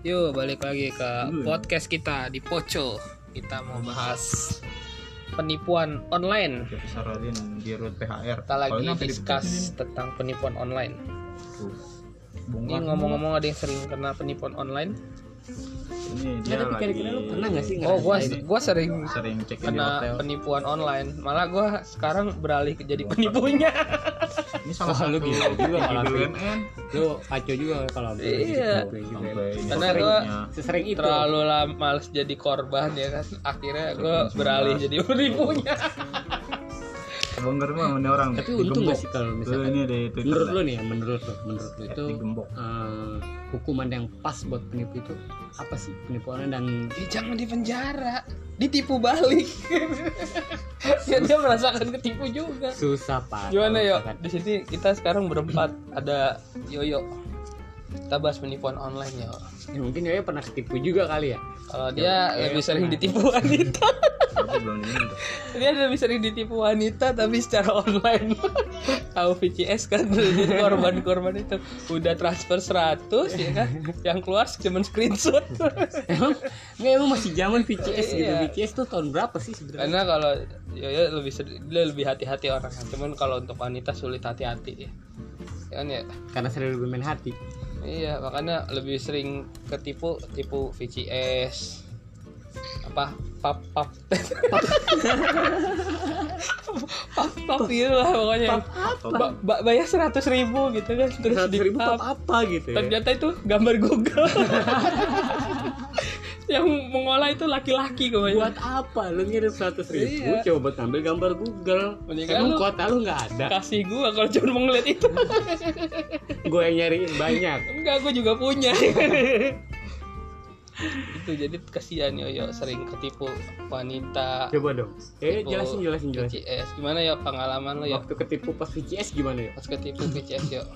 Yuk balik lagi ke ya? podcast kita di Poco. Kita mau bahas penipuan online. Kayak Saradin di root PHR. Kita lagi diputusin tentang penipuan online. Tuh. Ini ngomong-ngomong ada yang sering kena penipuan online. Ini dia lagi kira-kira lu pernah nggak sih Oh, gua gua sering sering cek di kena hotel. penipuan online. Malah gua sekarang beralih ke jadi penipunya. Ini salah Wah, lu satu gila juga di kalau BUMN lu kacau juga kalau Iya. Karena gua sesering itu Terlalu lama males jadi korban ya kan. Akhirnya gua beralih jadi penipunya. Bongkar mah mana orang tapi untung gak sih kalau misalkan ini Twitter menurut lu nih ya menurut lu menurut lu itu eh, hukuman yang pas buat penipu itu apa sih penipuannya dan Ya, jangan di penjara, ditipu balik. ya dia merasakan ketipu juga. susah pak Gimana misalkan- Di sini kita sekarang berempat ada Yoyo. Kita bahas penipuan online ya. ya, mungkin ya pernah ketipu juga kali ya Kalau dia lebih sering ditipu wanita. Ini lebih sering ditipu wanita tapi secara online. Tahu VCS kan jadi korban-korban itu udah transfer 100 ya kan. Yang keluar cuma screenshot. emang nggak emang masih zaman VCS gitu Iya. VCS tuh tahun berapa sih sebenarnya Karena kalau Yoyo lebih seri- dia lebih hati-hati orang. Cuman kalau untuk wanita sulit hati-hati ya. Ya kan ya. karena sering lebih main hati Iya, makanya lebih sering ketipu tipu VCS. Apa? Pap pap. pap pap gitu lah pokoknya. Ba- ba- bayar seratus ribu gitu kan terus di ribu pap. apa apa gitu ya Ternyata itu gambar Google. Yang mengolah itu laki-laki kok buat apa lu ngirim seratus ribu Iya. coba ambil gambar Google Mendingan emang lu- kuota lu nggak ada Kasih gua kalau cuma mau ngeliat itu. gue yang nyariin banyak Enggak, gua juga punya. itu jadi kasihan Yoyo sering ketipu wanita. Coba dong. Eh jelasin jelasin jelasin. VCS gimana ya pengalaman lo ya waktu ketipu pas VCS gimana ya pas ketipu VCS yuk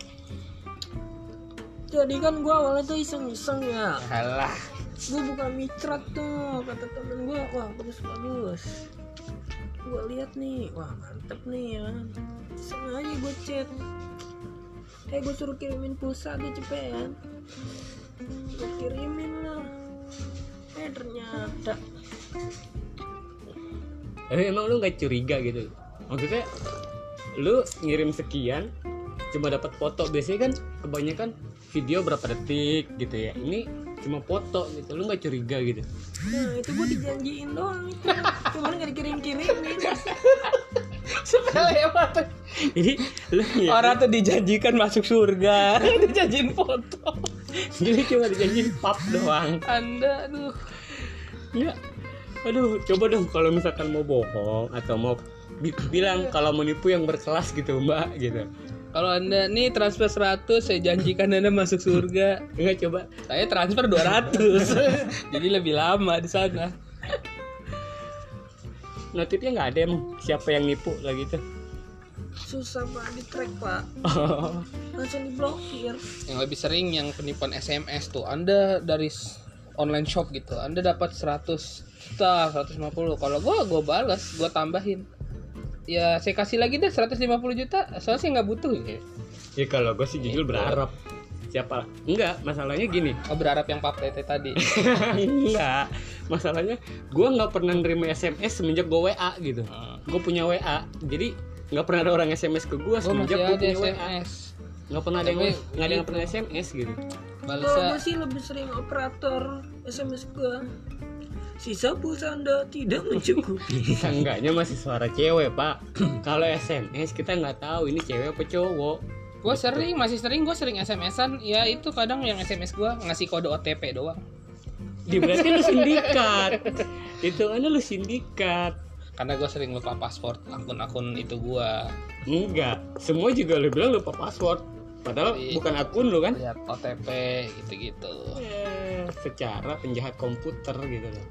Jadi kan gua awalnya tuh iseng-iseng ya. Alah. Gue buka mitra tuh Kata temen gua. Wah bagus-bagus Gue lihat nih. Wah mantep nih ya kan. Iseng aja gue chat. Eh gue suruh kirimin pulsa dia cepetan Gue kirimin. lah Eh ternyata. Tapi emang lu nggak curiga gitu? Maksudnya lu ngirim sekian cuma dapat foto. Biasanya kan kebanyakan video berapa detik gitu ya. Ini cuma foto gitu. Lu nggak curiga gitu? Nah itu gue dijanjiin doang. Itu Cuman gak dikirim-kirimin. Sepele banget jadi lu orang tuh dijanjikan masuk surga. Dijanjiin foto jadi cuma dijanjiin pap doang. Anda aduh. Ya aduh coba dong kalau misalkan mau bohong atau mau bi- bilang kalau menipu yang berkelas gitu mbak gitu. Kalau anda nih transfer 100 saya janjikan anda masuk surga. Enggak coba. Saya transfer 200 jadi lebih lama di sana. Notifnya nggak ada emang siapa yang nipu lah gitu Susah pak. Di track pak. Langsung diblokir. Yang lebih sering yang penipuan SMS tuh. Anda dari online shop gitu Anda dapat 100 juta 150 kalau gua gua balas gua tambahin. Ya saya kasih lagi deh 150 juta. Soalnya saya nggak butuh ya. Ya kalau gue sih jujur Gitu. berharap. Siapa? Enggak masalahnya gini. Oh, berharap yang pap tete tadi. Enggak. Masalahnya gue nggak pernah nerima SMS semenjak gue WA gitu. Hmm. gue punya WA jadi nggak pernah ada orang SMS ke gue gua semenjak gue punya SMS nggak pernah ada yang nggak ada yang gitu. pernah SMS gitu. Kalau balasnya gue sih lebih sering operator SMS gue Sisa pulsa anda tidak mencukupi. Seenggaknya masih suara cewek pak. Kalau SMS kita nggak tahu ini cewek apa cowok. Gua sering masih sering gua sering SMS-an ya itu kadang yang SMS gua ngasih kode OTP doang. Di berarti lu sindikat. Itu kan lu sindikat karena gua sering lupa password akun-akun itu gua. Enggak Semua juga lu bilang lupa password. Padahal Iya. bukan akun lu kan? Lihat OTP gitu-gitu. Eh, Secara penjahat komputer gitu loh.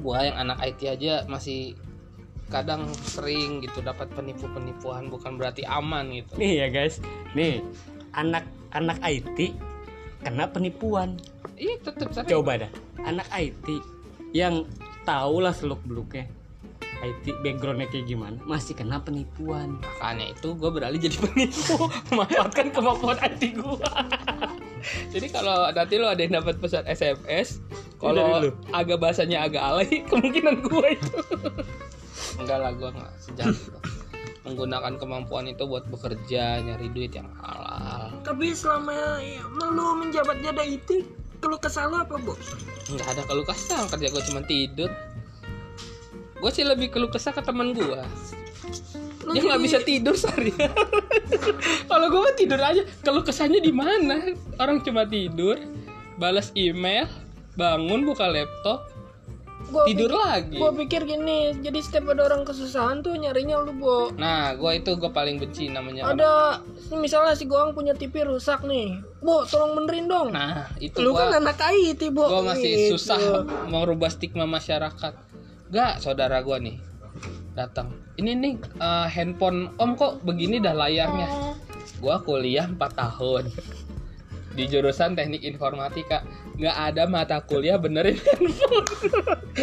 Gua yang anak IT aja masih kadang sering gitu dapat penipu-penipuan bukan berarti aman gitu. Nih ya guys. Nih Anak anak IT Kena penipuan. Iya tetep sering Coba dah. Anak IT Yang tahu lah seluk beluknya IT backgroundnya kayak gimana masih kena penipuan makanya itu gue beralih jadi penipu memanfaatkan kemampuan IT gue Jadi kalau nanti lo ada yang dapat pesan SMS, kalau agak bahasanya agak alay, kemungkinan gue itu. Enggak lah, gue nggak sejam itu. Menggunakan kemampuan itu buat bekerja, nyari duit yang halal. Tapi selama lu menjabat jadi itu, keluh kesal lu apa, Bu? Nggak ada keluh kesah, kerja gue cuma tidur. Gue sih lebih keluh kesah ke teman gue. Lu Dia nggak jadi- bisa tidur seharian. Kalau gue tidur aja. Kalau kesannya di mana? Orang cuma tidur, balas email, bangun buka laptop, Gua tidur lagi. Gue pikir gini, jadi setiap ada orang kesusahan tuh nyarinya lu, Bu. Nah, gue itu gue paling benci namanya. orang. Ada misalnya si Goang punya TV rusak nih. Bu, tolong benerin dong. Nah, itu lu gue kan anak IT, Bu. gue masih Gitu. susah merubah stigma masyarakat. Gak, saudara gue nih datang. Ini nih eh, handphone Om kok begini dah layarnya. Gua kuliah 4 tahun di jurusan teknik informatika. Nggak ada mata kuliah benerin handphone.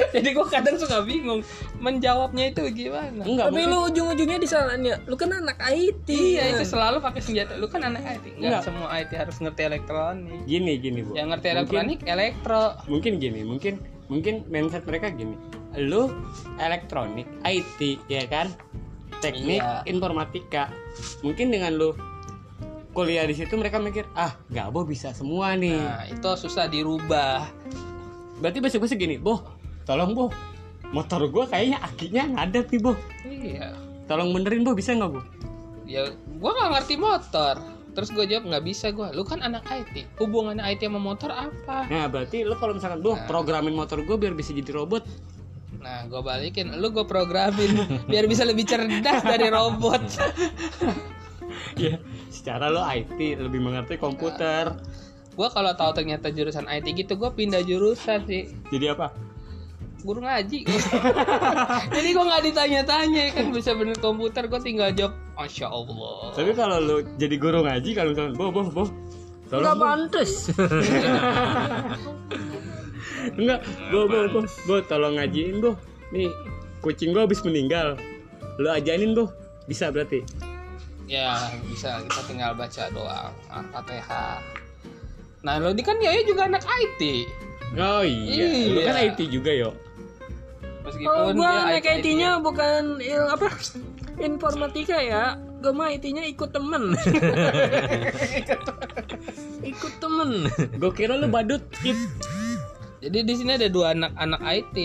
Jadi gua kadang suka bingung menjawabnya itu gimana? Enggak Tapi mungkin- lu ujung-ujungnya disalahin ya. Lu kan anak IT. iya itu selalu pakai senjata. Lu kan anak IT nggak Enggak. semua IT harus ngerti elektronik. Gini gini bu. Yang ngerti Mungkin- elektronik elektro. Mungkin gini mungkin mungkin mindset mereka gini. Lu elektronik IT ya kan? Teknik Iya. informatika. Mungkin dengan lu kuliah di situ mereka mikir ah Gabo bisa semua nih. Nah itu susah dirubah. Berarti besok besok gini boh tolong boh motor gua kayaknya akinya ngadet nih boh. Iya. Tolong benerin boh bisa nggak boh? Ya gua nggak ngerti motor. Terus gue jawab nggak bisa gua. Lu kan anak IT hubungannya IT sama motor apa? Nah berarti lu kalau misalkan boh Nah. programin motor gua biar bisa jadi robot. Nah, gue balikin, lu gue programin biar bisa lebih cerdas dari robot. ya secara lo IT lebih mengerti komputer Gue kalau tahu ternyata jurusan IT gitu, gue pindah jurusan sih. jadi apa Guru ngaji. Jadi gue nggak ditanya-tanya kan bisa bener komputer, gue tinggal jawab, masya Allah. Tapi kalau lu jadi guru ngaji kalau misalnya boh boh boh boh. pantes. enggak boh boh boh boh tolong ngajiin boh nih kucing gua habis meninggal lu ajanin boh bisa berarti Ya bisa kita tinggal baca doang, al-fatihah. Nah, lo ini kan Yoyo juga anak IT. oh iya, lu Iya. kan IT juga yo Meskipun Kalau gua dia naik IT IT-nya bukan il- apa? Informatika ya. Gua mah IT-nya ikut temen. ikut temen. gua kira lu badut Jadi di sini ada dua anak anak IT.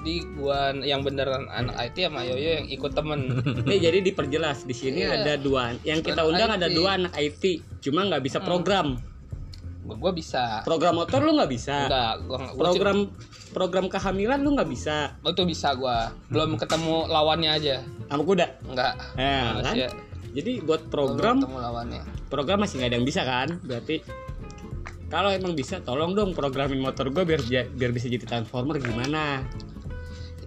Jadi gua yang beneran anak IT sama Yoyo yang ikut temen. nih jadi diperjelas di sini Iya. ada dua yang kita undang ada IT. dua anak IT cuma nggak bisa program gua, gua bisa. program motor lu nggak bisa Enggak, gua, nggak- gua program program kehamilan lu nggak bisa oh, itu bisa gua. Belum ketemu lawannya aja. sama kuda Enggak. nah, kan? Jadi buat program ketemu lawannya. program masih nggak ada yang bisa kan berarti kalau emang bisa tolong dong programin motor gue biar biar bisa jadi transformer gimana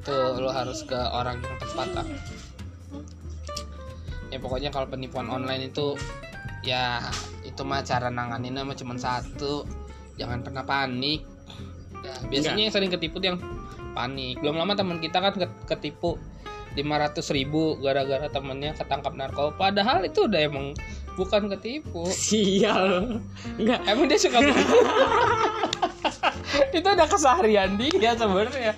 Itu lo harus ke orang yang tepat lah. Ya pokoknya kalau penipuan online itu ya itu mah cara nanganinnya mah cuma satu. Jangan pernah panik. Ya, biasanya yang sering ketipu yang panik. Belum lama teman kita kan ket- ketipu 500 ribu gara-gara temennya ketangkap narkoba. Padahal itu udah emang bukan ketipu. sial enggak Emang dia suka itu udah keseharian dia sebenarnya.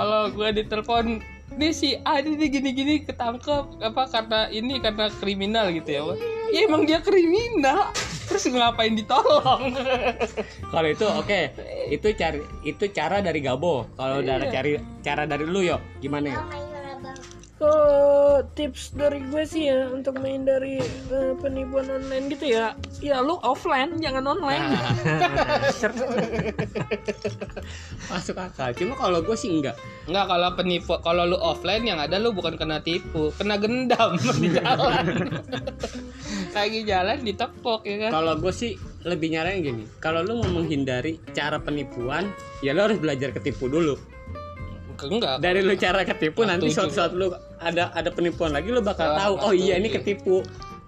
Kalau gue ditelepon nih si A ini gini-gini ketangkep. Apa karena ini karena kriminal gitu ya, Pak. Ya emang dia kriminal. Terus ngapain ditolong? kalau itu oke. Itu cari itu cara dari Gabo. Kalau dari cari cara dari lu yo. Gimana ya Kalau tips dari gue sih ya untuk menghindari eh, penipuan online gitu ya, ya lu offline jangan online. masuk akal. Cuma kalau gue sih enggak. Enggak kalau penipu kalau lu offline yang ada lu bukan kena tipu, kena gendam. Di jalan. Lagi jalan ditepok ya kan. kalau gue sih lebih nyaranin gini. Kalau lu mau menghindari cara penipuan ya lu harus belajar ketipu dulu. Enggak. dari lu cara ketipu nanti suatu saat lu ada ada penipuan lagi lu bakal Ah, tahu oh iya ini ketipu.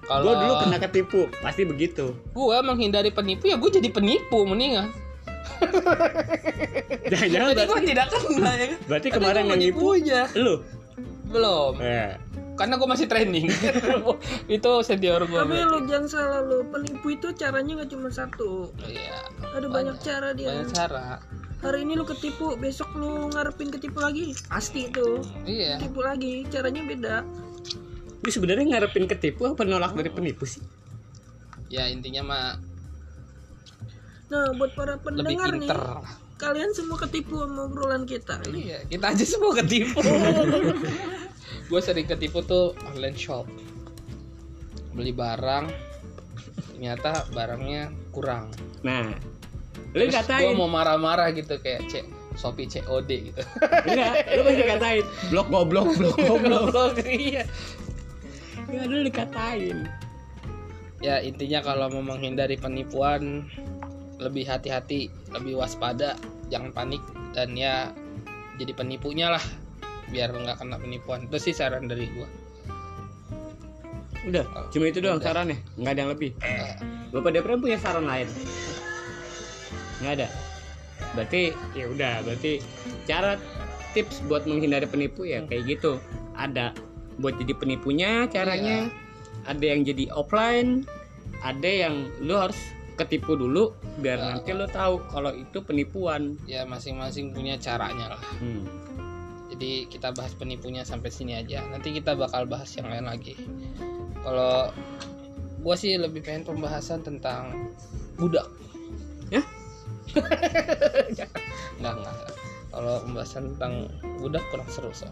Kalau- gue dulu kena ketipu pasti begitu. Gua menghindari penipu ya gue jadi penipu mendingan. jangan-jangan Jadi berarti, gue tidak kena ya. kan. berarti kemarin yang nipu lu? Belum. eh, karena gue masih training. Itu senior gue Tapi lu jangan salah lu, penipu itu caranya nggak cuma satu. iya. Ada banyak, cara dia. banyak cara Hari ini lu ketipu, besok lu ngarepin ketipu lagi. Pasti itu. iya Ketipu lagi, caranya beda. Ini sebenarnya ngarepin ketipu apa nolak dari penipu sih? ya intinya mah Nah, buat para pendengar nih, kalian semua ketipu sama obrolan kita. iya kita aja semua ketipu gue sering ketipu tuh online shop beli barang ternyata barangnya kurang Nah, lu gue katain. mau marah-marah gitu kayak cek Shopee COD gitu Enggak, lu pasti katain. Blok goblok, blok goblok. iya Ya lu dikatain. ya intinya kalau mau menghindari penipuan lebih hati-hati lebih waspada jangan panik dan ya jadi penipunya lah biar nggak kena penipuan itu sih saran dari gua Udah, cuma itu doang Udah. sarannya, nggak ada yang lebih. Eh, Bapak Depren punya saran lain? Nggak ada. Berarti ya udah, berarti cara tips buat menghindari penipu ya kayak gitu. Ada buat jadi penipunya caranya, ada yang jadi offline, ada yang lu harus ketipu dulu biar Ya. nanti lu tahu kalau itu penipuan. ya masing-masing punya caranya lah Hmm. jadi kita bahas penipunya sampai sini aja nanti kita bakal bahas yang lain lagi kalau gua sih lebih pengen pembahasan tentang budak? nggak nggak kalau pembahasan tentang budak kurang seru so